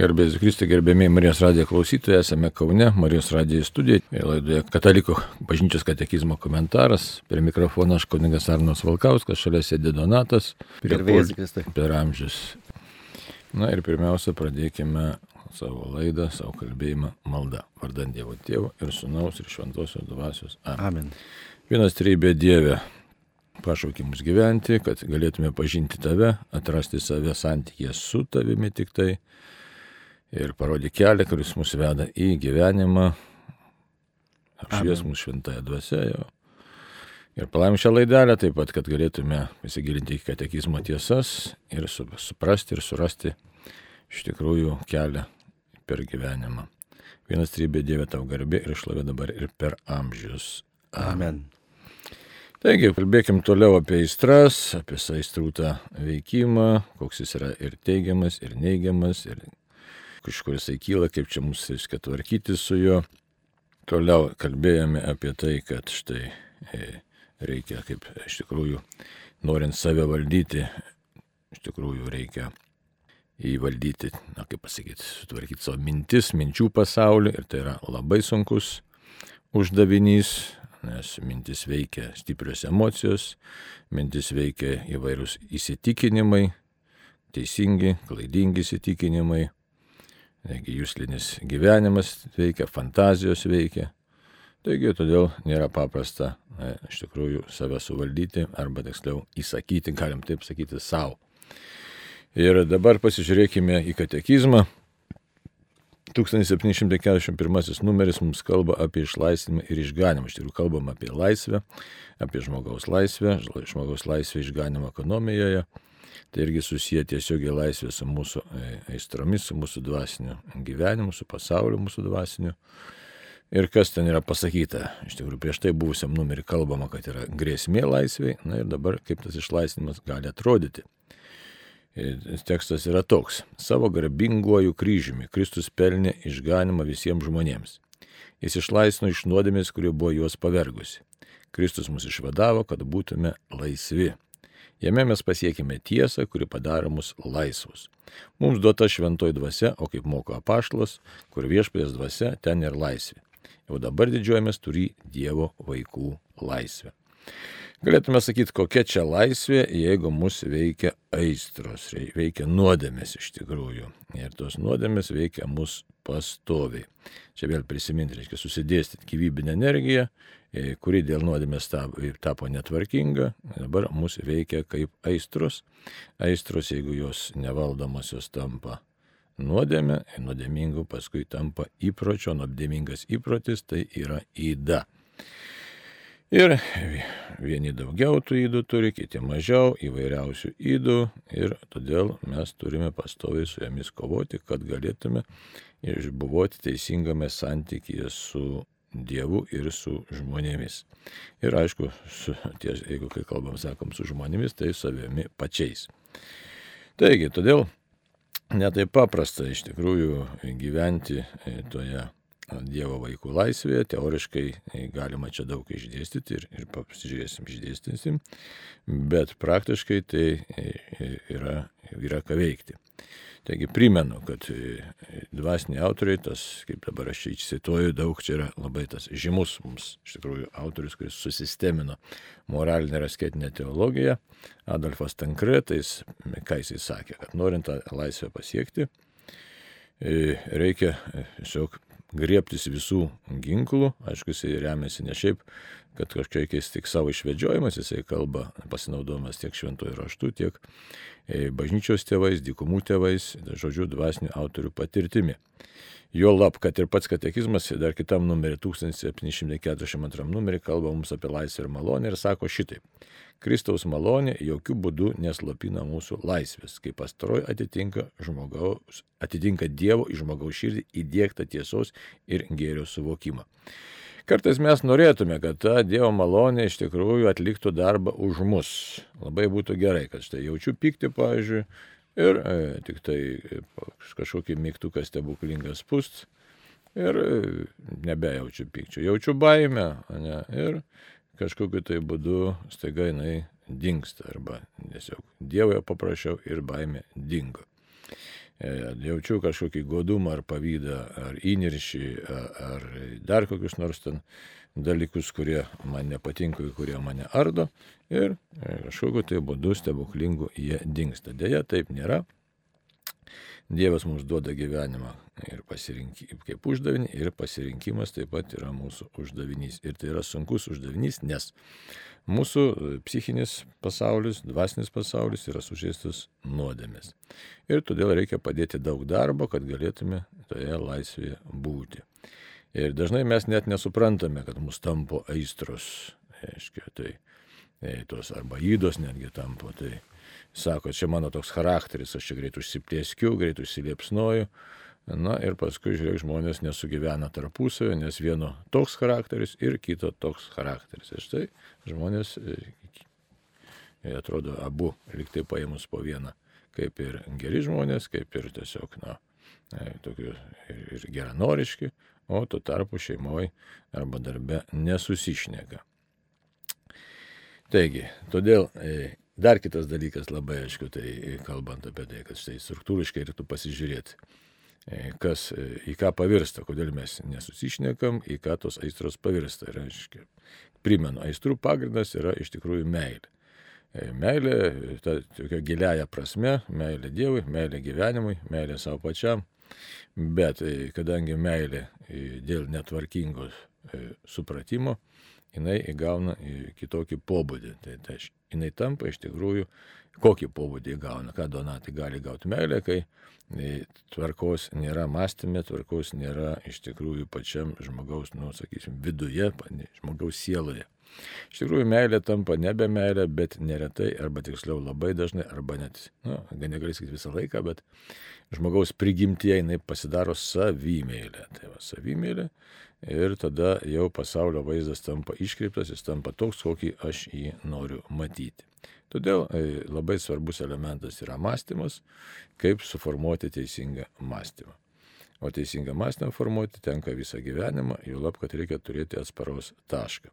Gerbėjus Kristė, gerbėmiai Marijos radijo klausytojai, esame Kaune, Marijos radijo studijoje, laidoje Katalikų bažnyčios katekizmo komentaras. Prie mikrofono aš kuningas Arnos Valkauskas, šalia sėdė Donatas. Gerbėjus Kristė. Per amžius. Na ir pirmiausia, pradėkime savo laidą, savo kalbėjimą maldą. Vardant Dievo Tėvo ir Sūnaus ir Šventosios Dvasios. Amen. Amen. Vienas trybė Dieve. Pašaukimus gyventi, kad galėtume pažinti tave, atrasti save santykėje su tavimi tik tai ir parodė kelią, kuris mus veda į gyvenimą, apšvies mūsų šventąją dvasę jo. Ir palaim šią laidelę taip pat, kad galėtume įsigilinti į katekizmo tiesas ir suprasti ir surasti iš tikrųjų kelią per gyvenimą. Vienas trybė Dieve tau garbė ir šlovė dabar ir per amžius. Amen. Taigi, kalbėkim toliau apie aistras, apie aistrūtą veikimą, koks jis yra ir teigiamas, ir neigiamas, ir kažkur jisai kyla, kaip čia mums reiškia tvarkyti su juo. Toliau kalbėjome apie tai, kad štai e, reikia, kaip iš tikrųjų, norint save valdyti, iš tikrųjų reikia įvaldyti, na kaip pasakyti, sutvarkyti savo mintis, minčių pasaulį ir tai yra labai sunkus uždavinys, nes mintis veikia stiprios emocijos, mintis veikia įvairūs įsitikinimai, teisingi, klaidingi įsitikinimai, Taigi jūslinis gyvenimas veikia, fantazijos veikia. Taigi todėl nėra paprasta ne, iš tikrųjų save suvaldyti arba tiksliau įsakyti, galim taip sakyti, savo. Ir dabar pasižiūrėkime į katekizmą. 1741 numeris mums kalba apie išlaisvimą ir išganimą. Iš tikrųjų kalbam apie laisvę, apie žmogaus laisvę, žmogaus laisvę išganimą ekonomijoje Tai irgi susiję tiesiogiai laisvė su mūsų e, aistromis, su mūsų dvasiniu gyvenimu, su pasauliu mūsų dvasiniu. Ir kas ten yra pasakyta, iš tikrųjų prieš tai buvusiam numerį kalbama, kad yra grėsmė laisvė, na ir dabar kaip tas išlaisvinimas gali atrodyti. Tekstas yra toks. Savo garbinguoju kryžiumi Kristus pelnė išganimą visiems žmonėms. Jis išlaisvino iš nuodėmės, kuri buvo juos pavergusi. Kristus mus išvadavo, kad būtume laisvi. Jame mes pasiekime tiesą, kuri padaro mus laisvus. Mums duota šventoji dvasia, o kaip moko apaštlas, kur viešpės dvasia, ten ir laisvė. Jau dabar didžiuojamės turi Dievo vaikų laisvę. Galėtume sakyti, kokia čia laisvė, jeigu mus veikia aistros, veikia nuodėmės iš tikrųjų. Ir tos nuodėmės veikia mus pastoviai. Čia vėl prisiminti, reiškia susidėstyti gyvybinę energiją, kuri dėl nuodėmės tapo netvarkinga, dabar mus veikia kaip aistros. Aistros, jeigu jos nevaldomos, jos tampa nuodėmė, nuodėmingų paskui tampa įpročio, nuodėmingas įprotis tai yra įda. Ir vieni daugiau tų įdų turi, kiti mažiau, įvairiausių įdų ir todėl mes turime pastoviai su jomis kovoti, kad galėtume išbuvoti teisingame santykyje su Dievu ir su žmonėmis. Ir aišku, su, ties, jeigu kai kalbam, sakom, su žmonėmis, tai savimi pačiais. Taigi, todėl netai paprasta iš tikrųjų gyventi toje Dievo vaikų laisvėje, teoriškai galima čia daug išdėstyti ir, ir pasižiūrėsim, išdėstysim, bet praktiškai tai yra, yra ką veikti. Taigi primenu, kad dvasiniai autoriai, tas, kaip dabar aš čia cituoju, daug čia yra labai tas žymus mums, iš tikrųjų, autorius, kuris susistemino moralinę ir asketinę teologiją, Adolfas Tankretais, ką jisai sakė, kad norint tą laisvę pasiekti, reikia tiesiog griebtis visų ginklų, aišku, jisai remiasi ne šiaip, kad kažkokiais tik savo išvedžiojimas, jisai kalba pasinaudojamas tiek šventojų raštų, tiek e, bažnyčios tėvais, dykumų tėvais, žodžiu, dvasinių autorių patirtimi. Jo lab, kad ir pats katekizmas, dar kitam numerį 1742 numerį kalba mums apie laisvę ir malonę ir sako šitaip. Kristaus malonė jokių būdų neslopina mūsų laisvės, kaip pastaroji atitinka, žmogaus, atitinka Dievo į žmogaus širdį įdėktą tiesos ir gėrio suvokimą. Kartais mes norėtume, kad ta Dievo malonė iš tikrųjų atliktų darbą už mus. Labai būtų gerai, kad štai jaučiu pyktį, pavyzdžiui, ir e, tik tai e, kažkokį mygtuką stebuklingą spust ir e, nebejaučiu pykčio. Jaučiu baimę, ne, ir kažkokiu tai būdu staiga jinai dinksta arba tiesiog Dievoje paprašiau ir baimė dingo. e, jaučiu kažkokį godumą ar pavydą, ar įniršį, ar dar kokius nors ten dalykus, kurie man nepatinka, kurie mane ardo ir kažkokiu tai būdu stebuklingu jie dinksta. Deja, taip nėra. Dievas mums duoda gyvenimą ir kaip uždavinį, ir pasirinkimas taip pat yra mūsų uždavinys. Ir tai yra sunkus uždavinys, nes mūsų psichinis pasaulis, dvasinis pasaulis yra sužeistas nuodėmės. Ir todėl reikia padėti daug darbo, kad galėtume toje laisvėje būti. Ir dažnai mes net nesuprantame, kad mus tampo aistros. Aiškia, tai, tai tos arba įdos netgi tampo. Tai, sako, čia mano toks charakteris, aš čia greit užsiplėskiu, greit užsiliepsnoju. Na ir paskui, žiūrėk, žmonės nesugyvena tarpusavio, nes vieno toks charakteris ir kito toks charakteris. Ir štai žmonės, jie atrodo, abu liktai paėmus po vieną, kaip ir geri žmonės, kaip ir tiesiog, na, e, tokių ir geranoriški, o tuo tarpu šeimoje arba darbe nesusišneka. Taigi, todėl e, Dar kitas dalykas labai aišku, tai kalbant apie tai, kad štai struktūriškai reikėtų pasižiūrėti, e, kas e, į ką pavirsta, kodėl mes nesusišnekam, į ką tos aistros pavirsta. Ir aiškiai, primenu, aistrų pagrindas yra iš tikrųjų meilė. E, meilė, ta tokia giliaja prasme, meilė Dievui, meilė gyvenimui, meilė savo pačiam. Bet kadangi meilė dėl netvarkingos supratimo, jinai įgauna kitokį pobūdį. Tai, tai jinai tampa iš tikrųjų, kokį pobūdį įgauna, ką donatai gali gauti meilę, kai e, tvarkos nėra mąstymė, tvarkos nėra iš tikrųjų pačiam žmogaus, nu, sakysim, viduje, žmogaus sieloje. Iš tikrųjų, meilė tampa nebe meilė, bet neretai, arba tiksliau labai dažnai, arba net, nu, negali sakyti visą laiką, bet žmogaus prigimtie jinai pasidaro savimėlė. Tai va, savimėlė ir tada jau pasaulio vaizdas tampa iškreiptas, jis tampa toks, kokį aš jį noriu matyti. Todėl e, labai svarbus elementas yra mąstymas, kaip suformuoti teisingą mąstymą. O teisingą mąstymą formuoti tenka visą gyvenimą, jau lab, kad reikia turėti atsparos tašką.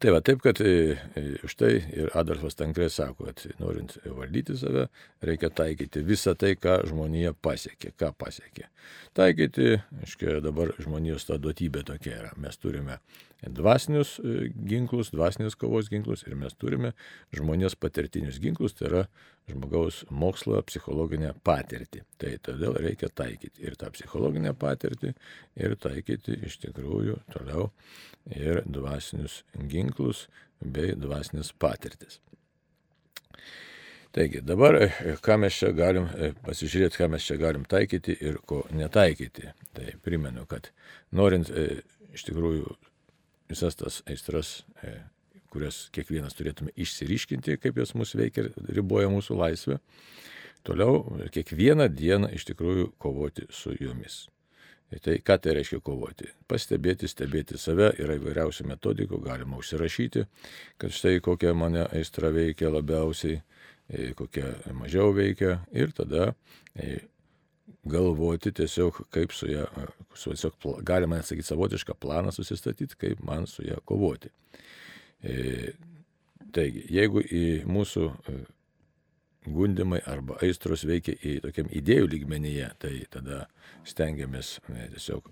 Tai va, taip, kad e, e, už tai ir Adolfas Tankrė sako, kad norint valdyti save, reikia taikyti visą tai, ką žmonija pasiekė, ką pasiekė. Taikyti, aiškiai, dabar žmonijos ta duotybė tokia yra. Mes turime dvasinius e, ginklus, dvasinius kovos ginklus ir mes turime žmonijos patirtinius ginklus, tai yra žmogaus mokslo, psichologinę patirtį. Tai todėl reikia taikyti ir tą psichologinę patirtį, ir taikyti iš tikrųjų toliau ir dvasinius ginklus bei dvasinės patirtis. Taigi dabar, e, ką mes čia galim e, pasižiūrėti, ką mes čia galim taikyti ir ko netaikyti. Tai primenu, kad norint iš tikrųjų visas tas aistras, kurias kiekvienas turėtume išsiriškinti, kaip jos mus veikia ir riboja mūsų laisvę, toliau kiekvieną dieną iš tikrųjų kovoti su jomis. Tai ką tai reiškia kovoti? Pastebėti, stebėti save yra įvairiausių metodikų, galima užsirašyti, kad štai kokia mane aistra veikia labiausiai, e, kokia mažiau veikia ir tada e, galvoti tiesiog, kaip su ją, su tiesiog, galima sakyti, savotišką planą susistatyti, kaip man su ją kovoti. E, taigi, jeigu į mūsų gundimai arba aistros veikia į tokiam idėjų lygmenyje, tai tada stengiamės ne, tiesiog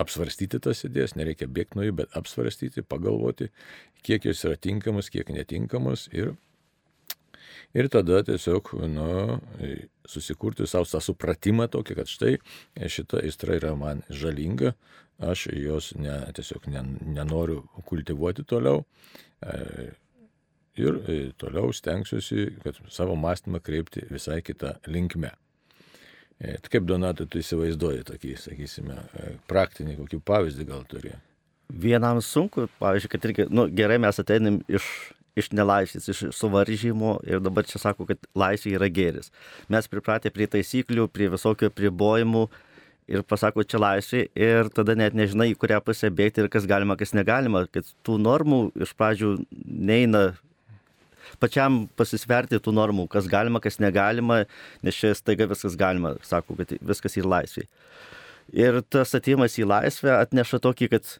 apsvarstyti tas idėjas, nereikia bėgti nuo jų, bet apsvarstyti, pagalvoti, kiek jos yra tinkamos, kiek netinkamos ir, ir tada tiesiog nu, susikurti savo tą supratimą tokį, kad štai šita aistra yra man žalinga, aš jos ne, tiesiog ne, nenoriu kultivuoti toliau. E, ir e, toliau stengsiuosi, kad savo mąstymą kreipti visai kitą linkmę. E, tai kaip Donatai tu įsivaizduoji tokį, sakysime, e, praktinį kokį pavyzdį gal turi? Vienam sunku, pavyzdžiui, kad irgi, nu, gerai mes ateinam iš, iš nelaisvės, iš suvaržymo ir dabar čia sako, kad laisvė yra gėris. Mes pripratę prie taisyklių, prie visokio pribojimų ir pasako, čia laisvė ir tada net nežinai, į kurią pusę bėgti ir kas galima, kas negalima, kad tų normų iš pradžių neina pačiam pasisverti tų normų, kas galima, kas negalima, nes čia staiga viskas galima, sako, kad viskas į laisvę. Ir tas atėjimas į laisvę atneša tokį, kad,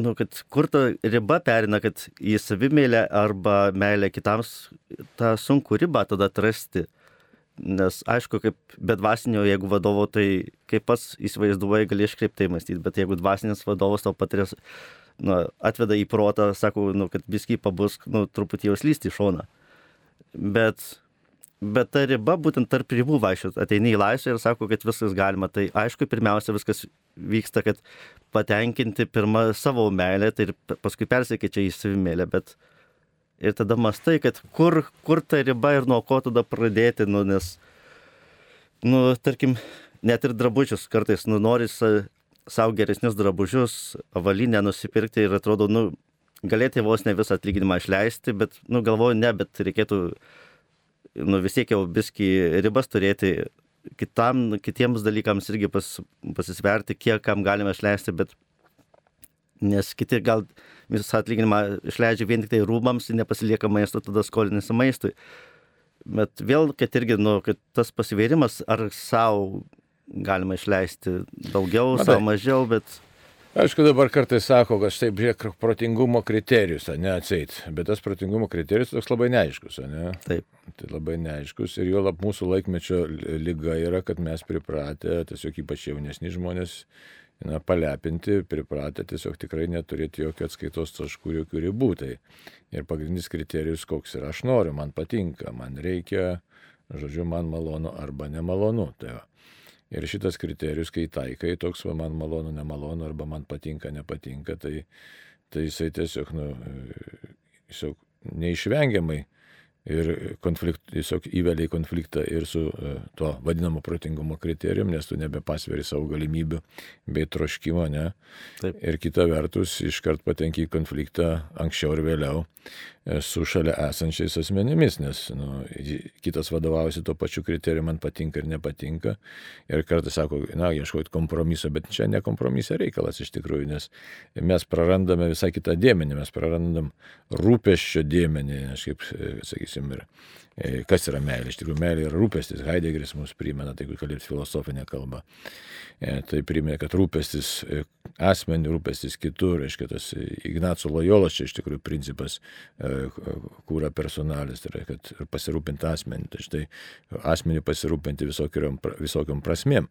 nu, kad kur ta riba perina, kad į savimėlę arba meilę kitams, tą sunku ribą tada atrasti. Nes aišku, kaip be dvasinio, jeigu vadovo, tai kaip pats įsivaizduoji, gali iškreiptai mąstyti, bet jeigu dvasinis vadovas tau patirės, nu, atveda į protą, sako, nu, kad viski pabus, nu, truputį jau slysti į šoną. Bet, bet ta riba, būtent tarp ribų vaikščiot, ateini į laisvę ir sako, kad viskas galima. Tai aišku, pirmiausia, viskas vyksta, kad patenkinti pirmą savo meilę, tai ir paskui persikeičia į savimėlę, bet ir tada mastai, kad kur, kur ta riba ir nuo ko tada pradėti, nu, nes, nu, tarkim, net ir drabužius kartais, nu, nori savo geresnius drabužius, avalinę nusipirkti ir atrodo, nu, galėti vos ne visą atlyginimą išleisti, bet, nu, galvoju, ne, bet reikėtų, nu, vis tiek jau biski ribas turėti kitam, kitiems dalykams irgi pas, pasisverti, kiek kam galime išleisti, bet nes kiti gal visą atlyginimą išleidžia vien tik tai rūmams, nepasilieka maisto, tada skolinasi maistui. Bet vėl, kad irgi, nu, kad tas pasivėrimas, ar savo galima išleisti daugiau, savo mažiau, bet... Aišku, dabar kartais sako, kad štai žiūrėk, protingumo kriterijus, ne atseit, bet tas protingumo kriterijus toks labai neaiškus, ne? Taip. Tai labai neaiškus ir jo lab mūsų laikmečio lyga yra, kad mes pripratę, tiesiog ypač jaunesni žmonės, na, palepinti, pripratę tiesiog tikrai neturėti jokio atskaitos taškų, jokių ribų. Tai ir pagrindinis kriterijus, koks yra, aš noriu, man patinka, man reikia, žodžiu, man malonu arba nemalonu. Tai va. Ir šitas kriterijus, kai taikai, toks va, man malonu, nemalonu arba man patinka, nepatinka, tai, tai jisai tiesiog, nu, tiesiog neišvengiamai ir konflikt, tiesiog įvelia į konfliktą ir su uh, tuo vadinamu protingumo kriterijum, nes tu nebepasveri savo galimybių bei troškimo, ne. Taip. Ir kita vertus, iškart patenki į konfliktą anksčiau ir vėliau E, su šalia esančiais asmenimis, nes nu, kitas vadovaujasi tuo pačiu kriteriju, man patinka ir nepatinka. Ir kartais sako, na, ieškoti kompromiso, bet čia ne kompromiso reikalas iš tikrųjų, nes mes prarandame visą kitą dėmenį, mes prarandam rūpeščio dėmenį, aš kaip, e, sakysim, ir e, kas yra meilė. Iš tikrųjų, meilė yra rūpestis. Heideggeris mums primena, tai jeigu kalbėt filosofinę kalbą. Tai primena, kad rūpestis asmenį, rūpestis kitur, reiškia tas Ignaco Lojolas čia iš tikrųjų principas kūra personalis, tai yra, kad pasirūpinti asmenį, tai štai asmenį pasirūpinti visokiom, visokiom prasmėm.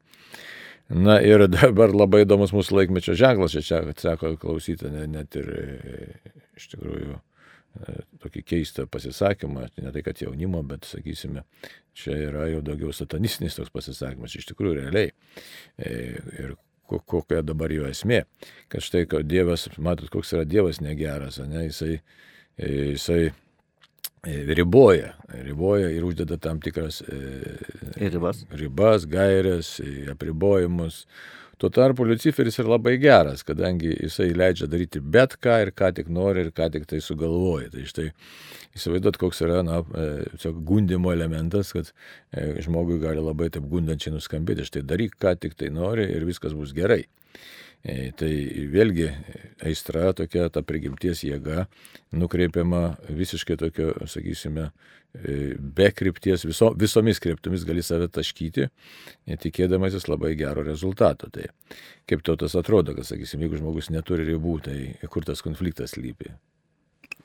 Na ir dabar labai įdomus mūsų laikmečio ženklas, čia, čia sako klausyti, net ir iš tikrųjų tokį keistą pasisakymą, ne tai kad jaunimo, bet sakysime, čia yra jau daugiau satanistinis toks pasisakymas, iš tikrųjų realiai. Ir kokia dabar jo esmė, kad štai, kad Dievas, matot, koks yra Dievas negeras, ne, jisai jisai e, riboja, riboja ir uždeda tam tikras e, ribas, ribas gairias, apribojimus. Tuo tarpu Luciferis yra labai geras, kadangi jisai leidžia daryti bet ką ir ką tik nori ir ką tik tai sugalvoja. Tai štai įsivaizduot, koks yra, na, e, gundimo elementas, kad žmogui gali labai taip gundančiai nuskambėti. Štai daryk, ką tik tai nori ir viskas bus gerai. E, tai vėlgi aistra tokia, ta prigimties jėga nukreipiama visiškai tokio, sakysime, e, be krypties, viso, visomis kryptomis gali save taškyti, tikėdamasis labai gero rezultato. Tai kaip to tas atrodo, kad, sakysim, jeigu žmogus neturi ribų, tai kur tas konfliktas lypi?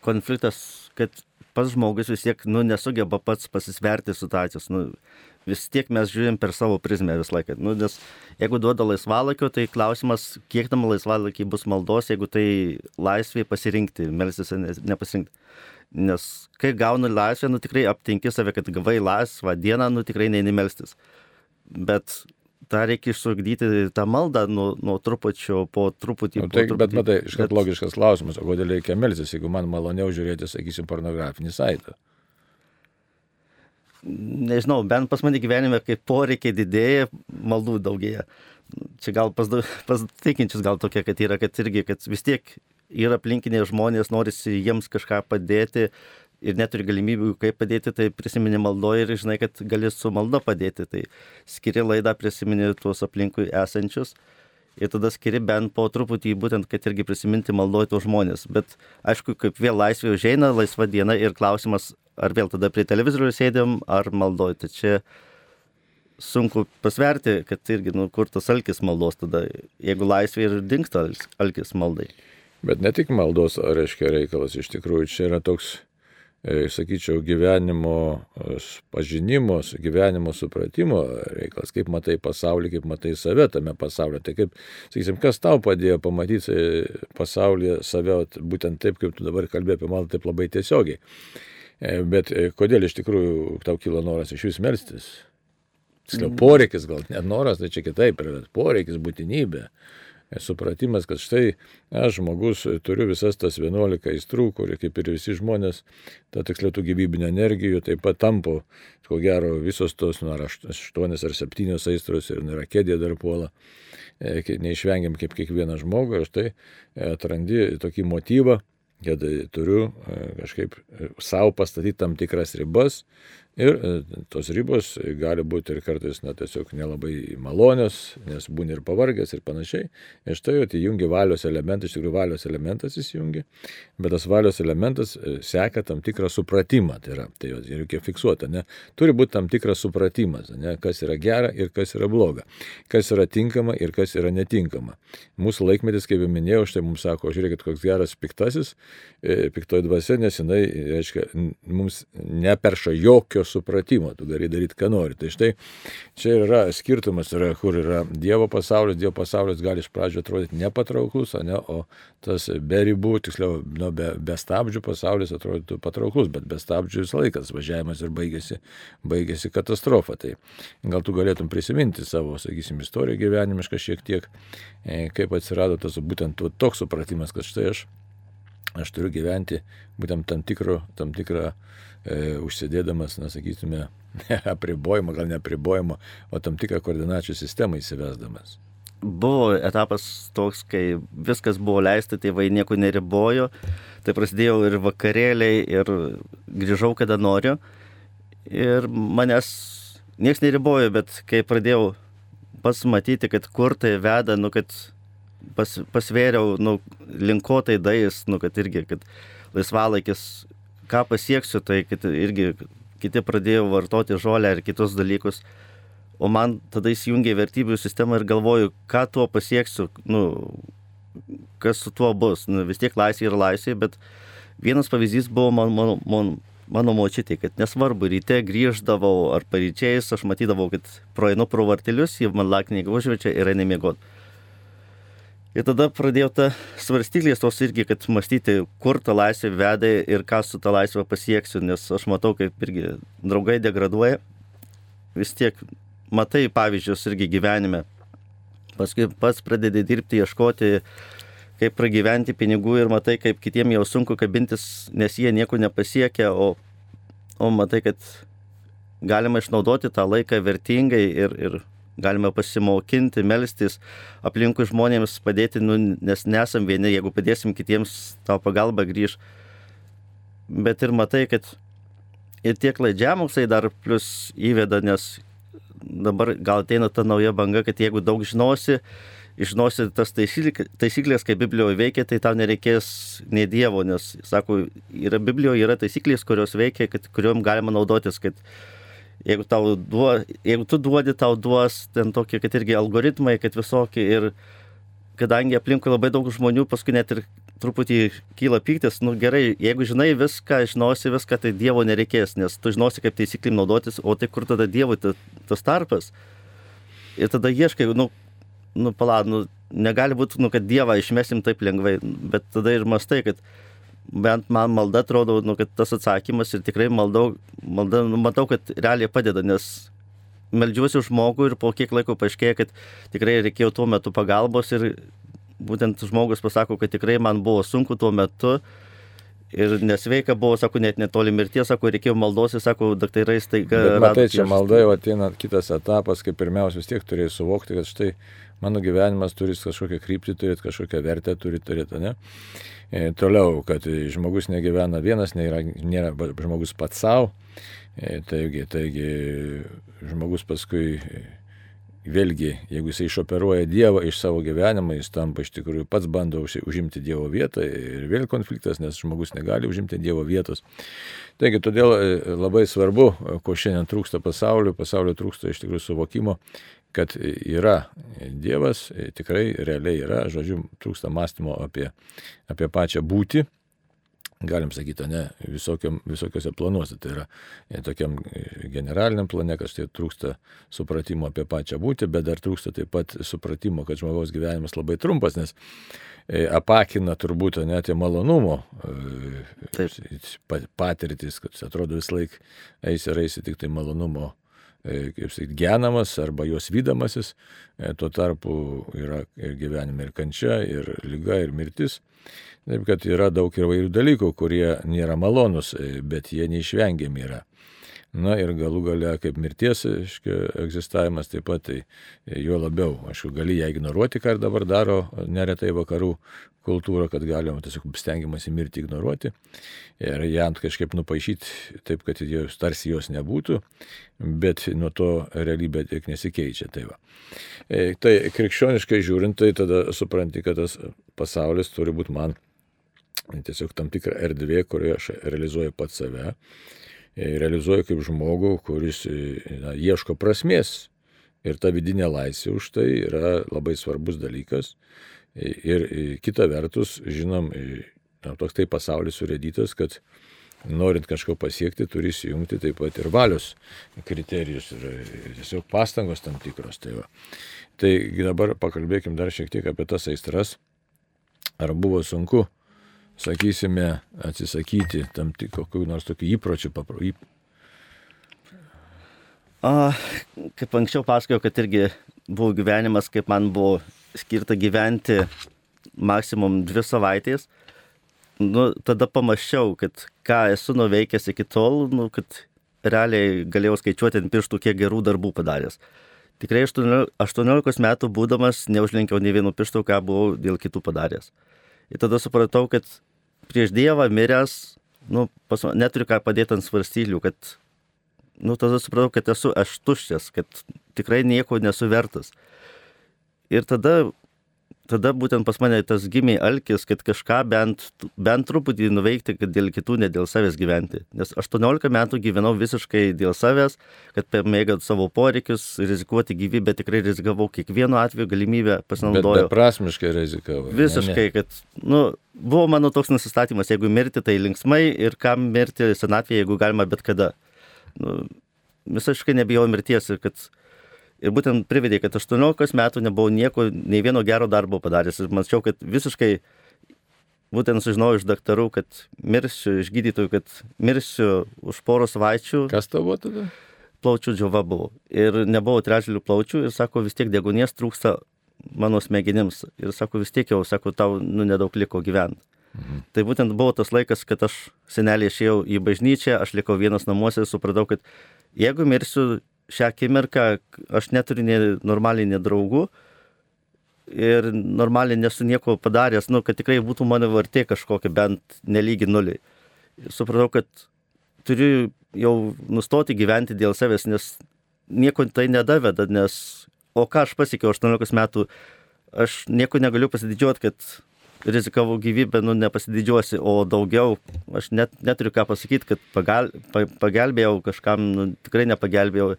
Konfliktas, kad pats žmogus vis tiek nu, nesugeba pats pasisverti situacijos. Nu, vis tiek mes žiūrim per savo prizmę visą laiką. Nu, nes jeigu duoda laisvalakio, tai klausimas, kiek tam laisvalakiai bus maldos, jeigu tai laisvė pasirinkti, melsis nepasirinkti. Nes kai gauni laisvę, nu tikrai aptinki save, kad gavai laisvą dieną, nu tikrai neini melstis. Bet tą reikia išsugdyti tą maldą nuo, nuo trupučio po truputį. Nu, tai, po truputį bet matai, iškart bet... logiškas klausimas, o kodėl reikia melstis, jeigu man maloniau žiūrėti, sakysim, pornografinį saitą nežinau, bent pas mane gyvenime, kai poreikiai didėja, maldų daugėja. Čia gal pas, pas tikinčius gal tokia, kad yra, kad irgi, kad vis tiek yra aplinkiniai žmonės, norisi jiems kažką padėti ir neturi galimybių kaip padėti, tai prisimeni maldoje ir žinai, kad gali su malda padėti. Tai skiri laidą, prisimeni tuos aplinkui esančius ir tada skiri bent po truputį būtent, kad irgi prisiminti maldoje tuos žmonės. Bet aišku, kaip vėl laisvė užeina, laisva diena ir klausimas, ar vėl tada prie televizorių sėdėm, ar maldoje. Tai čia sunku pasverti, kad irgi, nu, kur tas alkis maldos tada, jeigu laisvė ir dinksta alkis maldai. Bet ne tik maldos, reiškia reikalas, iš tikrųjų čia yra toks e, sakyčiau, gyvenimo e, pažinimo, gyvenimo supratimo reikalas, kaip matai pasaulį, kaip matai save tame pasaulyje. Tai kaip, sakysim, kas tau padėjo pamatyti pasaulyje save būtent taip, kaip tu dabar kalbėjai apie maldą, taip labai tiesiogiai. Bet kodėl iš tikrųjų tau kilo noras iš vis melstis? Tiksliau, poreikis gal, net noras, tai čia kitaip yra, poreikis, būtinybė supratimas, kad štai aš žmogus turiu visas tas 11 aistrų, kurie kaip ir visi žmonės, ta tiksliau tų gyvybinio energijų taip pat tampo, ko gero visos tos, nu, ar 8 ar 7 aistros ir yra kėdė dar puola, e, neišvengiam kaip kiekvieną žmogų, aš tai atrandi tokį motyvą, kad turiu e, kažkaip e, savo pastatyti tam tikras ribas, Ir e, tos ribos gali būti ir kartais, na, tiesiog nelabai malonios, nes būni ir pavargęs ir panašiai. Ir štai jau įjungi valios elementą, iš tikrųjų valios elementas įsijungi, bet tas valios elementas e, seka tam tikrą supratimą, tai yra, tai jau reikia fiksuoti, ne? Turi būti tam tikras supratimas, ne? kas yra gera ir kas yra bloga, kas yra tinkama ir kas yra netinkama. Mūsų laikmetis, kaip jau minėjau, štai mums sako, žiūrėkit, koks geras piktasis, e, piktoji dvasia, nes jinai, reiškia, mums neperša jokio supratimo, tu gali daryti, ką nori. Tai štai čia yra skirtumas, yra, kur yra Dievo pasaulis, Dievo pasaulis gali iš pradžio atrodyti nepatrauklus, ne, o tas be ribų, tiksliau, nu, be, be stabdžių pasaulis atrodytų patrauklus, bet be stabdžių visą laiką važiavimas ir baigėsi, baigėsi katastrofa. Tai gal tu galėtum prisiminti savo, sakysim, istoriją gyvenimišką šiek tiek, e, kaip atsirado tas būtent toks supratimas, kad štai aš aš turiu gyventi būtent tam, tikro, tam tikrą e, užsidėdamas, na, sakytume, ne apribojimą, gal ne apribojimą, o tam tikrą koordinačių sistemą įsivesdamas. Buvo etapas toks, kai viskas buvo leista, tėvai nieko neribojo, tai prasidėjo ir vakarėliai, ir grįžau, kada noriu. Ir manęs niekas neribojo, bet kai pradėjau pats matyti, kad kur tai veda, nu, kad pas, pasvėriau, nu, linko tai dais, nu, kad irgi, kad laisvalaikis ką pasieksiu, tai kad irgi kiti pradėjo vartoti žolę ir kitus dalykus. O man tada įsijungia vertybių sistema ir galvoju, ką tuo pasieksiu, nu, kas su tuo bus. Nu, vis tiek laisvė yra laisvė, bet vienas pavyzdys buvo man, man, man, mano močiutė, kad nesvarbu, ryte grįždavau ar paryčiais, aš matydavau, kad proeinu pro vartelius, jie man laknį užvečia ir eina miegoti. Ir tada pradėjau tą svarstyklės tos irgi, kad mąstyti, kur ta laisvė veda ir ką su ta laisvė pasieksiu, nes aš matau, kaip irgi draugai degraduoja. Vis tiek matai pavyzdžius irgi gyvenime. Paskui pats pradedi dirbti, ieškoti, kaip pragyventi pinigų ir matai, kaip kitiem jau sunku kabintis, nes jie nieko nepasiekia, o, o matai, kad galima išnaudoti tą laiką vertingai ir, ir galime pasimokinti, melstis, aplinkui žmonėms padėti, nu, nes nesam vieni, jeigu padėsim kitiems, tau pagalba grįž. Bet ir matai, kad ir tie klaidžiamoksai dar plus įveda, nes dabar gal ateina ta nauja banga, kad jeigu daug žinosi, žinosi tas taisyklės, kaip Biblijoje veikia, tai tau nereikės nei Dievo, nes, sako, yra Biblijoje yra taisyklės, kurios veikia, kad, kuriuom galima naudotis, kad jeigu, duo, jeigu tu duodi, tau duos ten tokie, kad irgi algoritmai, kad visokie ir kadangi aplinkui labai daug žmonių, paskui net ir truputį kyla pyktis, nu gerai, jeigu žinai viską, žinosi viską, tai Dievo nereikės, nes tu žinosi, kaip taisyklim naudotis, o tai kur tada Dievui tas tarpas. Ir tada ieškai, nu, nu palad, nu, negali būti, nu, kad Dievą išmesim taip lengvai, bet tada ir mastai, kad bent man malda atrodo, nu, kad tas atsakymas ir tikrai maldau, malda, nu, matau, kad realiai padeda, nes meldžiuosi žmogų ir po kiek laiko paaiškėja, kad tikrai reikėjo tuo metu pagalbos ir būtent žmogus pasako, kad tikrai man buvo sunku tuo metu. Ir nesveika buvo, sako, net netoli mirties, sako, reikėjo maldos, sako, daktarai staiga. Bet, matai, čia malda jau ateina kitas etapas, kai pirmiausia vis tiek turėjai suvokti, kad štai mano gyvenimas turi kažkokią kryptį, turi kažkokią vertę, turi turėti, ne? E, toliau, kad žmogus negyvena vienas, nėra, nėra žmogus pats savo. E, taigi, taigi žmogus paskui vėlgi, jeigu jisai išoperuoja Dievą iš savo gyvenimo, jis tampa iš tikrųjų pats bando užimti Dievo vietą ir vėl konfliktas, nes žmogus negali užimti Dievo vietos. Taigi, todėl e, labai svarbu, ko šiandien trūksta pasauliu, pasaulio trūksta iš tikrųjų suvokimo, kad yra Dievas, tikrai realiai yra, žodžiu, trūksta mąstymo apie, apie pačią būtį, galim sakyti, ne, visokiam, visokiose planuose. Tai yra e, tokiam e, generaliniam plane, kad štai trūksta supratimo apie pačią būtį, bet dar trūksta taip pat supratimo, kad žmogaus gyvenimas labai trumpas, nes e, apakina turbūt net į malonumo taip. patirtis, kad atrodo vis laik eisi ir eisi tik tai malonumo kaip sakyti, genamas arba jos vydamasis, tuo tarpu yra ir gyvenime ir kančia, ir lyga, ir mirtis. Taip kad yra daug įvairių dalykų, kurie nėra malonus, e, bet jie neišvengiami yra. Na ir galų gale kaip mirties aiškia, egzistavimas taip pat, tai e, juo labiau, aišku, gali ją ignoruoti, ką ir dabar daro neretai vakarų kultūra, kad galima tiesiog stengiamasi mirti ignoruoti ir ją kažkaip nupaišyti taip, kad jos, tarsi jos nebūtų, bet nuo to realybė tiek nesikeičia. Tai, va. E, tai krikščioniškai žiūrint, tai tada supranti, kad tas pasaulis turi būti man tiesiog tam tikra erdvė, kurioje aš realizuoju pat save, realizuoju kaip žmogų, kuris e, na, ieško prasmės. Ir ta vidinė laisvė už tai yra labai svarbus dalykas. E, ir kita vertus, žinom, na, toks tai pasaulis surėdytas, kad norint kažko pasiekti, turi įjungti taip pat ir valios kriterijus ir tiesiog pastangos tam tikros. Tai, va. tai dabar pakalbėkim dar šiek tiek apie tas aistras. Ar buvo sunku sakysime, atsisakyti tam tik kokių nors tokių įpročių, papro. A, kaip anksčiau pasakojau, kad irgi buvo gyvenimas, kaip man buvo skirta gyventi maksimum dvi savaitės. Nu, tada pamačiau, kad ką esu nuveikęs iki tol, nu, kad realiai galėjau skaičiuoti ant pirštų, kiek gerų darbų padaręs. Tikrai 18 metų būdamas neužlenkiau nei vieno piršto, ką buvau dėl kitų padaręs. Ir tada supratau, kad prieš Dievą miręs, nu, pas, neturiu ką padėti ant svarstyklių, kad, nu, tada supratau, kad esu aš tuščias, kad tikrai nieko nesu vertas. Ir tada tada būtent pas mane tas gimė alkis, kad kažką bent, bent truputį nuveikti, kad dėl kitų, ne dėl savęs gyventi. Nes 18 metų gyvenau visiškai dėl savęs, kad pamėgat savo poreikius, rizikuoti gyvybę, tikrai rizikavau kiekvienu atveju galimybę pasinaudojau. Beprasmiškai rizikavau. Visiškai, ne, ne. kad, nu, buvo mano toks nusistatymas, jeigu mirti, tai linksmai ir kam mirti senatvėje, jeigu galima bet kada. Nu, visiškai nebijau mirties ir kad Ir būtent privedė, kad 18 metų nebuvau nieko, nei vieno gero darbo padaręs. Ir mačiau, kad visiškai, būtent sužinojau iš daktarų, kad mirsiu, iš gydytojų, kad mirsiu už poros savaičių. Kas tavo tada? Plaučių džiova buvo. Ir nebuvo trečdalių plaučių ir sako, vis tiek degonės trūksta mano smegenims. Ir sako, vis tiek jau, sako, tau nu, nedaug liko gyventi. Mhm. Tai būtent buvo tas laikas, kad aš senelį išėjau į bažnyčią, aš likau vienas namuose ir supratau, kad jeigu mirsiu šią akimirką aš neturiu nei normaliai nei draugų ir normaliai nesu nieko padaręs, nu, kad tikrai būtų mano vertė kažkokia bent nelygi nuliai. Ir supratau, kad turiu jau nustoti gyventi dėl savęs, nes nieko tai nedaveda, nes o ką aš pasiekiau 18 metų, aš nieko negaliu pasididžiuoti, kad rizikavau gyvybę, nu nepasididžiuosi, o daugiau aš net neturiu ką pasakyti, kad pagal, pa, pagelbėjau kažkam, nu, tikrai nepagelbėjau.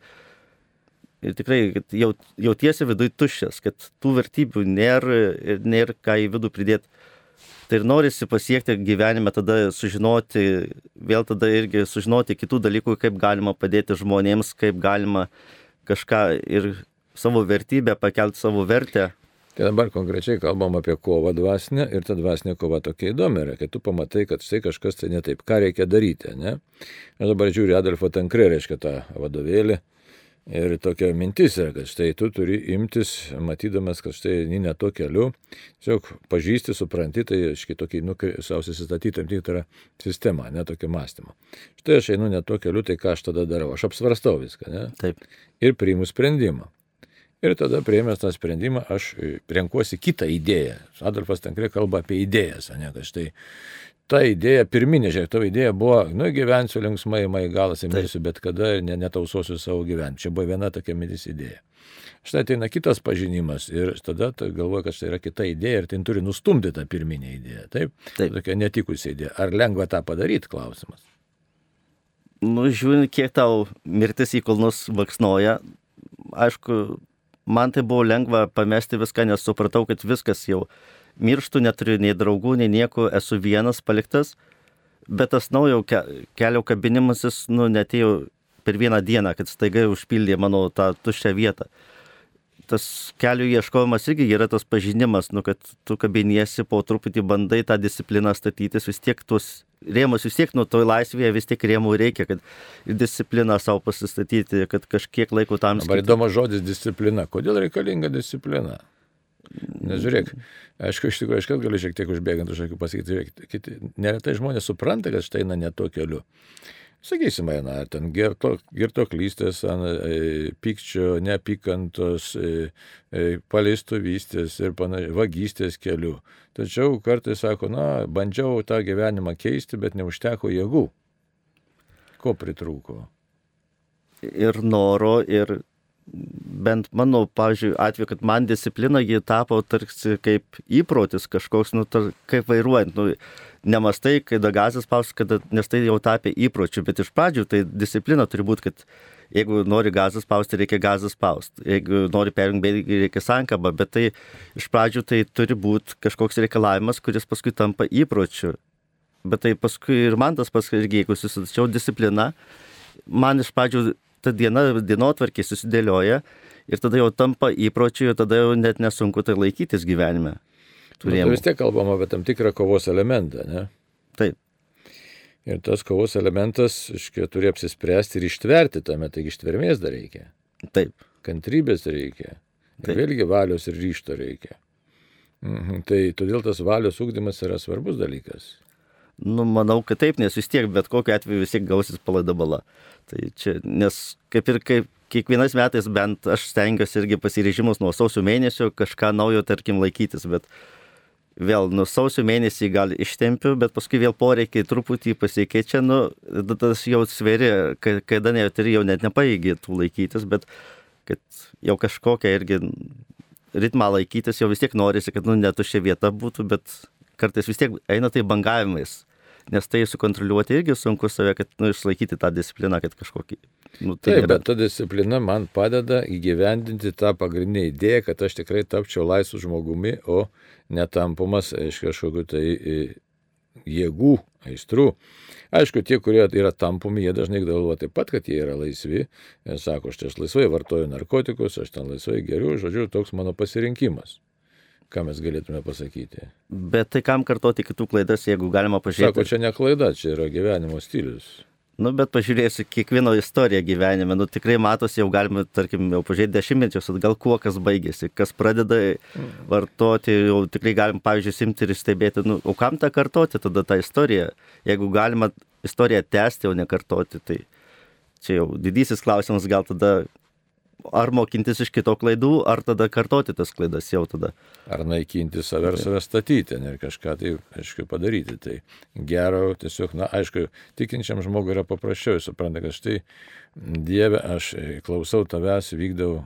Ir tikrai jau, jautiesi viduje tuščias, kad tų vertybių nėra ir nėra ką į vidų pridėti. Tai ir norisi pasiekti gyvenime, tada sužinoti, vėl tada irgi sužinoti kitų dalykų, kaip galima padėti žmonėms, kaip galima kažką ir savo vertybę, pakelti savo vertę. Tai dabar konkrečiai kalbam apie kovą dvasinę ir ta dvasinė kova tokia įdomi yra, kai tu pamatai, kad štai kažkas tai ne taip, ką reikia daryti, ne? Aš dabar žiūriu Adolfo Tankrė, reiškia tą vadovėlį. Ir tokia mintis yra, kad štai tu turi imtis, matydamas, kad štai eini ne to keliu, tiesiog pažįsti, supranti, tai aiškiai tokį, nu, savo susistatyti tam tikrą sistemą, ne tokį mąstymą. Štai aš einu ne to keliu, tai ką aš tada darau? Aš apsvarstau viską, ne? Taip. Ir priimu sprendimą. Ir tada prieimęs tą sprendimą aš e, renkuosi kitą idėją. Adolfas Tankrė kalba apie idėjas, ne, kad štai ta idėja, pirminė, žiūrėk, tavo idėja buvo, nu, gyvensiu linksmai, mai galas įmirsiu, bet kada ir netausosiu savo gyvenimą. Čia buvo viena tokia mintis idėja. Štai ateina kitas pažinimas ir tada galvoja, kad tai yra kita idėja ir tai turi nustumti tą pirminę idėją. Taip? Taip. Tokia netikusi idėja. Ar lengva tą padaryti, klausimas? Nu, žiūrint, kiek tau mirtis į kulnus vaksnoja, aišku, man tai buvo lengva pamesti viską, nes supratau, kad viskas jau mirštu, neturiu nei draugų, nei nieko, esu vienas paliktas. Bet tas naujo ke kelio kabinimasis, nu, netėjo per vieną dieną, kad staiga užpildė mano tą tuščią vietą. Tas kelių ieškojimas irgi yra tas pažinimas, nu, kad tu kabiniesi, po truputį bandai tą discipliną statytis, vis tiek tuos rėmus vis tiek nuo to laisvėje vis tiek rėmų reikia, kad ir discipliną savo pasistatyti, kad kažkiek laiko tam skirti. Dabar įdomus žodis disciplina. Kodėl reikalinga disciplina? Nes žiūrėk, aišku, iš tikrųjų, aš kad galiu šiek tiek užbėgant už akių pasakyti, žiūrėk, kiti, neretai žmonės supranta, kad štai eina ne to keliu. Sakysime, ar ten girto, girtoklystės, e, pykčio, neapykantos, e, e, paleistuvystės ir panašiai, vagystės keliu. Tačiau kartais sako, na, bandžiau tą gyvenimą keisti, bet neužteko jėgų. Ko pritrūko? Ir noro, ir bent mano, pavyzdžiui, atveju, kad man disciplina ji tapo tarsi kaip įprotis kažkoks, nu, tar, kaip vairuojant, nu, nemastai, kada gazas spaus, kada, nes tai jau tapė įpročiu, bet iš pradžių tai disciplina turi būti, kad jeigu nori gazą spausti, reikia gazą spausti, jeigu nori perjungti, reikia sankabą, bet tai iš pradžių tai turi būti kažkoks reikalavimas, kuris paskui tampa įpročiu. Bet tai paskui ir man tas paskui, jeigu susidačiau discipliną, man iš pradžių ta diena, dienotvarkė susidėlioja ir tada jau tampa įpročiu ir tada jau net nesunku tai laikytis gyvenime. Turėjom. Nu, vis tiek kalbam apie tam tikrą kovos elementą, ne? Taip. Ir tas kovos elementas, iškia, turi apsispręsti ir ištverti tame, taigi ištvermės dar reikia. Taip. Kantrybės reikia. Ir vėlgi valios ir ryšto reikia. Mhm. Tai todėl tas valios ūkdymas yra svarbus dalykas. Nu, manau, kad taip, nes vis tiek bet kokiu atveju vis tiek gausis palaida bala. Tai čia, nes kaip ir kaip kiekvienais metais bent aš stengiuosi irgi pasirežimus nuo sausio mėnesio kažką naujo, tarkim, laikytis, bet vėl nuo sausio mėnesį gal ištempiu, bet paskui vėl poreikiai truputį pasikeičia, nu, tas jau sveri, kada net ir jau net nepaėgi tų laikytis, bet kad jau kažkokią irgi ritmą laikytis, jau vis tiek norisi, kad, nu, netušia vieta būtų, bet kartais vis tiek eina tai bangavimais nes tai sukontroliuoti irgi sunku save, kad nu, išlaikyti tą discipliną, kad kažkokį. Nu, tai Taip, nėra... bet ta disciplina man padeda įgyvendinti tą pagrindinę idėją, kad aš tikrai tapčiau laisvu žmogumi, o netampumas iš kažkokių tai e, jėgų, aistrų. Aišku, tie, kurie yra tampomi, jie dažnai galvoja taip pat, kad jie yra laisvi. Jie sako, aš, aš laisvai vartoju narkotikus, aš ten laisvai geriu, žodžiu, toks mano pasirinkimas. Ką mes galėtume pasakyti? Bet tai kam kartoti kitų klaidas, jeigu galima pažiūrėti? Sako, čia ne klaida, čia yra gyvenimo stilius. Nu, bet pažiūrėsiu kiekvieno istoriją gyvenime. Nu, tikrai matosi, jau galime, tarkim, jau pažiūrėti dešimtmečius atgal, kuo kas baigėsi, kas pradeda vartoti, jau tikrai galim, pavyzdžiui, simti ir stebėti, nu, o kam tą kartoti tada tą istoriją? Jeigu galima istoriją tęsti, o ne kartoti, tai čia jau didysis klausimas, gal tada ar mokintis iš kito klaidų, ar tada kartoti tas klaidas jau tada. Ar naikinti save ar save statyti, ne ir kažką tai, aišku, padaryti. Tai gero, tiesiog, na, aišku, tikinčiam žmogui yra paprasčiau, supranta, kad štai Dieve, aš klausau tavęs, vykdau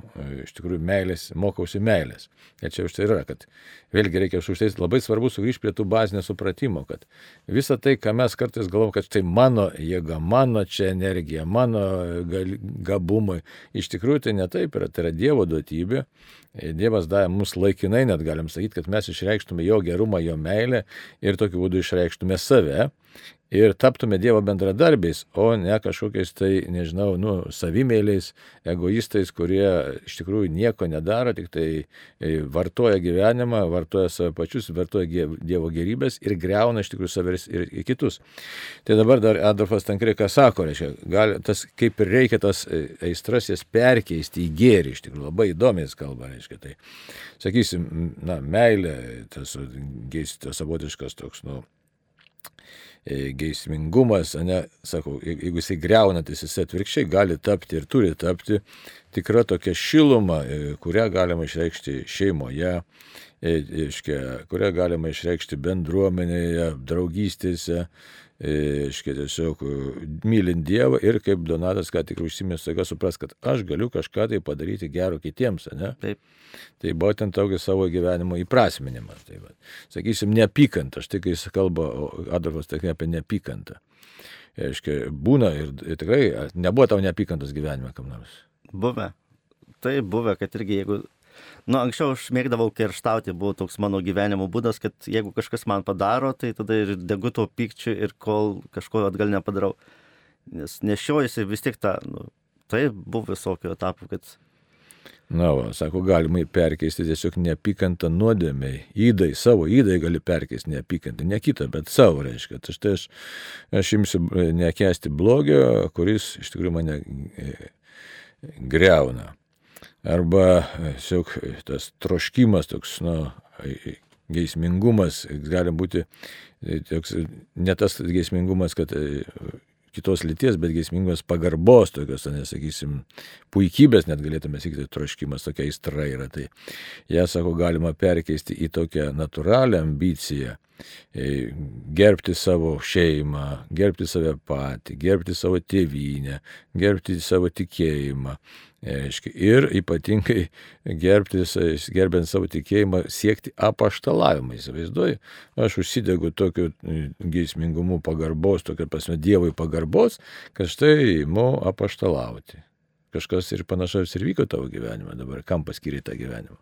iš tikrųjų meilės, mokausi meilės. Ir čia už tai yra, kad vėlgi reikia už tai labai svarbu sugrįžti prie tų bazinio supratimo, kad visa tai, ką mes kartais galvom, kad tai mano jėga, mano čia energija, mano gabumai, iš tikrųjų tai ne taip yra, tai yra Dievo duotybė. Dievas davė mums laikinai, net galim sakyti, kad mes išreikštume jo gerumą, jo meilę ir tokiu būdu išreikštume save ir taptume Dievo bendradarbiais, o ne kažkokiais tai, nežinau, nu, savimėliais, egoistais, kurie iš tikrųjų nieko nedaro, tik tai e, vartoja gyvenimą, vartoja save pačius, vartoja Dievo gerybės ir greuna iš tikrųjų savęs ir, kitus. Tai dabar dar Adolfas Tankrikas sako, reiškia, gali, tas kaip ir reikia tas e, aistras jas perkeisti į gėrį, iš tikrųjų labai įdomiai kalba, reiškia. Tai, sakysim, na, meilė, tas, tas savotiškas toks, nu, geismingumas, ne, sakau, jeigu jisai greunantis, jisai atvirkščiai gali tapti ir turi tapti tikra tokia šiluma, e, kurią galima išreikšti šeimoje, e, iškia, kurią galima išreikšti bendruomenėje, draugystėse, iškia, tiesiog mylint Dievą ir kaip Donatas ką tik užsimė, staiga supras, kad aš galiu kažką tai padaryti gero kitiems, ne? Taip. Tai būtent tokį savo gyvenimo įprasminimą. Tai va. Sakysim, neapykantą. Štai kai jis kalba, Adolfas tik apie neapykantą. Aiškiai, būna ir, ir tikrai nebuvo tavo neapykantos gyvenime kam nors. Buvę. Tai buvę, kad irgi jeigu nu, anksčiau aš mėgdavau kerštauti, buvo toks mano gyvenimo būdas, kad jeigu kažkas man padaro, tai tada ir degu to pykčiu ir kol kažko atgal nepadarau. Nes nešiojasi vis tik tą, nu, tai buvo visokio etapų, kad Na, va, sako, galima perkeisti tiesiog neapykantą nuodėmiai. Įdai, savo įdai gali perkeisti neapykantą, ne kitą, bet savo reiškia. Tai štai aš, aš imsiu nekesti blogio, kuris iš tikrųjų mane e, greuna. Arba tiesiog tas troškimas toks, nu, geismingumas gali būti e, toks, ne tas geismingumas, kad e, kitos lyties, bet geismingos pagarbos, tokios, nesakysim, puikybės, net galėtume sakyti, troškimas, tokia aistra yra. Tai ją, sako, galima perkeisti į tokią natūralią ambiciją e, gerbti savo šeimą, gerbti save patį, gerbti savo tėvynę, gerbti savo tikėjimą, Aiškia, ir ypatingai gerbti, gerbent savo tikėjimą, siekti apaštalavimą. Įsivaizduoju, aš užsidegu tokiu e, geismingumu pagarbos, tokia prasme Dievui pagarbos, kad štai imu apaštalauti. Kažkas ir panašaus ir vyko tavo gyvenime dabar, kam paskiri tą gyvenimą.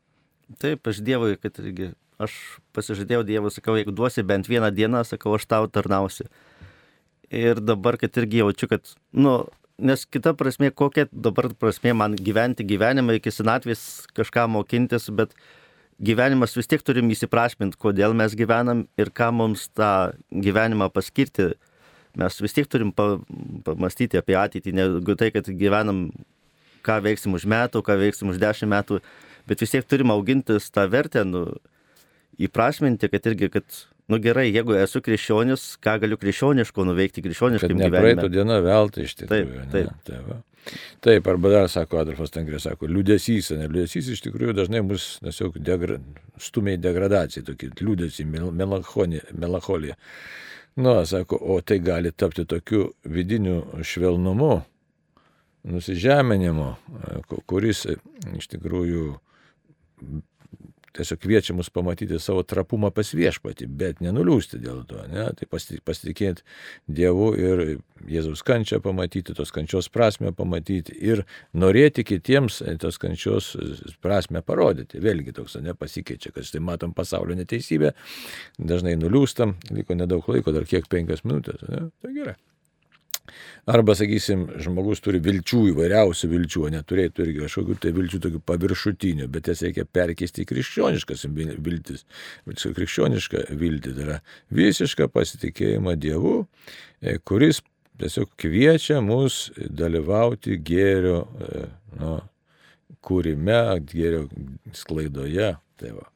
Taip, aš Dievui, kad irgi, aš pasižadėjau Dievui, sakau, jeigu duosi bent vieną dieną, sakau, aš tau tarnausiu. Ir dabar, kad irgi jaučiu, kad, nu, nes kita prasme, kokia dabar prasme man gyventi gyvenimą iki senatvės kažką mokintis, bet gyvenimas vis tiek turim įsiprašminti, kodėl mes gyvenam ir ką mums tą gyvenimą paskirti. Mes vis tiek turim pa, pamastyti apie ateitį, negu tai, kad gyvenam, ką veiksim už metų, ką veiksim už dešimt metų, bet vis tiek turim augintis tą vertę, nu, įprasminti, kad irgi, kad nu gerai, jeigu esu krikščionis, ką galiu krikščioniško nuveikti krikščioniškai gyvenime. Praeitų diena veltui iš tikrųjų. Taip, taip. Ne, tai va. Taip, arba dar sako Adolfas Tangrė, sako, liūdėsys, ne, liūdėsys iš tikrųjų dažnai mus tiesiog degra, stumia į degradaciją, tokį liūdėsį, melancholija. Nu, sako, o tai gali tapti tokiu vidiniu švelnumu, nusižeminimu, kuris iš tikrųjų tiesiog kviečia mus pamatyti savo trapumą pas viešpatį, bet nenuliūsti dėl to, ne? tai pasitikėti Dievu ir Jėzaus kančią pamatyti, tos kančios prasme pamatyti ir norėti kitiems tos kančios prasme parodyti. Vėlgi toks nepasikeičia, kad štai matom pasaulio neteisybę, dažnai nuliūstam, liko nedaug laiko, dar kiek penkias minutės, ne? tai gerai. Arba, sakysim, žmogus turi vilčių, įvairiausių vilčių, o neturėtų irgi kažkokių tai vilčių tokių paviršutinių, bet jas reikia perkeisti į krikščioniškas viltis. Krikščioniška viltis tai yra visiška pasitikėjimą Dievu, e, kuris tiesiog kviečia mus dalyvauti gėrio nu, kūrime, gėrio sklaidoje. Tai va.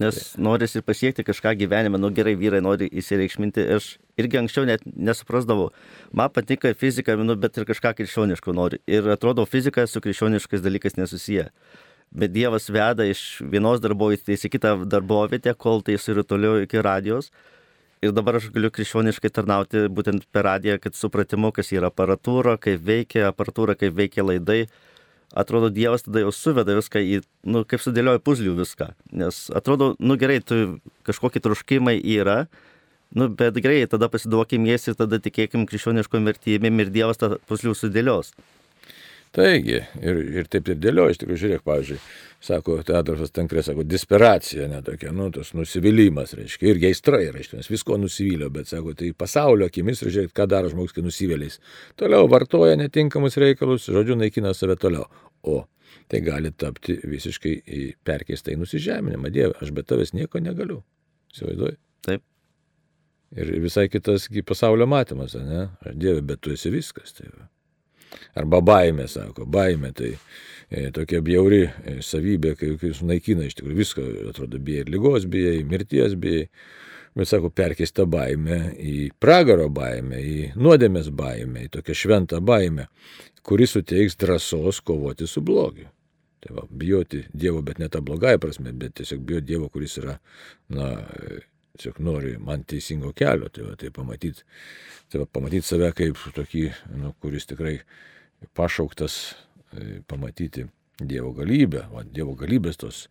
Nes norisi pasiekti kažką gyvenime, nu gerai, vyrai nori įsireikšminti. Aš irgi anksčiau net nesuprasdavau. Man patinka fizika, nu, bet ir kažką krikščioniško nori. Ir atrodo, fizika su krikščioniškais dalykais nesusiję. Bet Dievas veda iš vienos darbovietės į kitą darbovietę, kol tai suritoliu iki radijos. Ir dabar aš galiu krikščioniškai tarnauti būtent per radiją, kad supratimu, kas yra aparatūra, kaip veikia aparatūra, kaip veikia laidai atrodo Dievas tada jau suveda viską į, nu, kaip sudėlioja puzlių viską. Nes atrodo, nu gerai, tu kažkokie troškimai yra, nu, bet gerai, tada pasiduokim jas ir tada tikėkim krikščioniškom vertybėm ir Dievas tą puzlių sudėlios. Taigi, ir, ir taip ir dėlioja, iš tikrųjų, žiūrėk, pavyzdžiui, sako, Adolfas Tankrė, sako, disperacija, netokia, nu, tas nusivylimas, reiškia, ir geistrai, reiškia, nes visko nusivylio, bet, sako, tai pasaulio akimis, ir žiūrėk, ką daro žmogus, kai nusivėliais. Toliau vartoja netinkamus reikalus, žodžiu, naikina save toliau. O tai gali tapti visiškai perkeistai nusižeminimą. Dieve, aš be tavęs nieko negaliu. Įsivaizduoju? Taip. Ir visai kitas pasaulio matymas, ne? Aš Dieve, bet tu esi viskas. Tai va. Arba baimė, sako, baimė tai e, tokia bjauri e, savybė, kai, kai sunaikina iš tikrųjų viską, atrodo, bijai ir lygos bijai, mirties bijai. Bet sako, perkeista baimė į pragaro baimę, į nuodėmės baimę, į tokią šventą baimę, kuri suteiks drąsos kovoti su blogiu. Tai va, bijoti Dievo, bet ne tą blogąją prasme, bet tiesiog bijoti Dievo, kuris yra, na, tiesiog nori man teisingo kelio, tai va, tai pamatyti Tai va, pamatyti save kaip tokį, nu, kuris tikrai pašauktas e, pamatyti Dievo galybę, o Dievo galybės tos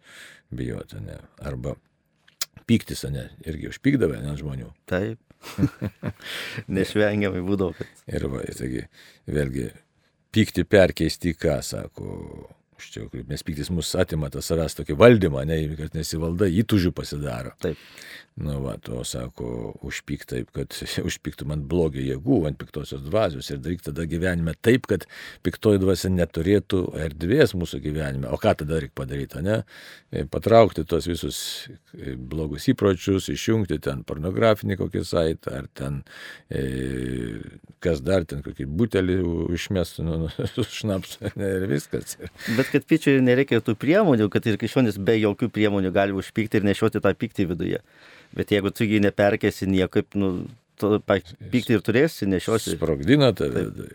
bijoti, ne? Arba pyktis, ne? Irgi užpykdavę, ne žmonių. Taip. Nešvengiamai būdavo. Kad... Ir va, taigi, vėlgi, pykti perkeisti ką, sako, Čia, nes piktis mus atima tą savęs tokį valdymą, ne, kad nesivalda, įtužių pasidaro. Taip. Nu, va, to sako, užpyk taip, kad užpyktum ant blogio jėgų, ant piktosios dvasios ir daryk tada gyvenime taip, kad piktoji dvasia neturėtų erdvės mūsų gyvenime. O ką tada reikia padaryti, ne? E, patraukti tos visus e, blogus įpročius, išjungti ten pornografinį kokį saitą, ar ten, e, kas dar ten kokį butelį išmestų, nu, nu, šnapsų ir viskas. Bet kad pyčiui nereikia tų priemonių, kad ir krikščionis be jokių priemonių gali užpykti ir nešioti tą pyktį viduje. Bet jeigu tu jį neperkėsi niekaip, nu, pykti ir turėsi, nešiosi. Sprogdina tave. Tai.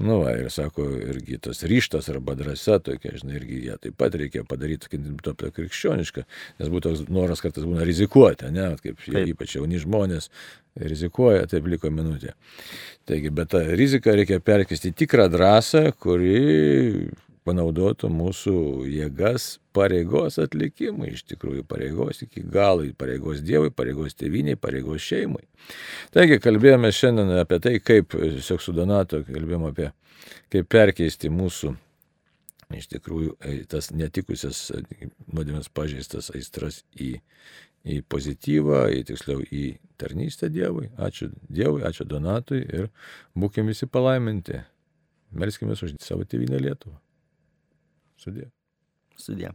Nu, va, ir sako, irgi tas ryštas arba drąsa tokia, žinai, irgi ją taip pat reikia padaryti, kad būtų apie krikščionišką, nes būtų toks noras kartais būna rizikuoti, ne, kaip taip. ypač jauni žmonės rizikuoja, taip liko minutė. Taigi, bet tą riziką reikia perkesti tikrą drąsą, kuri panaudotų mūsų jėgas pareigos atlikimui, iš tikrųjų pareigos iki galo, pareigos Dievui, pareigos tėviniai, pareigos šeimai. Taigi kalbėjome šiandien apie tai, kaip, tiesiog su Donato kalbėjome apie, kaip perkeisti mūsų iš tikrųjų e, tas netikusias nuodėmės pažeistas aistras į, į pozityvą, į tiksliau į tarnystę Dievui. Ačiū Dievui, ačiū Donatui ir būkime visi palaiminti. Melskime už savo tėvynę Lietuvą. 十点，四点，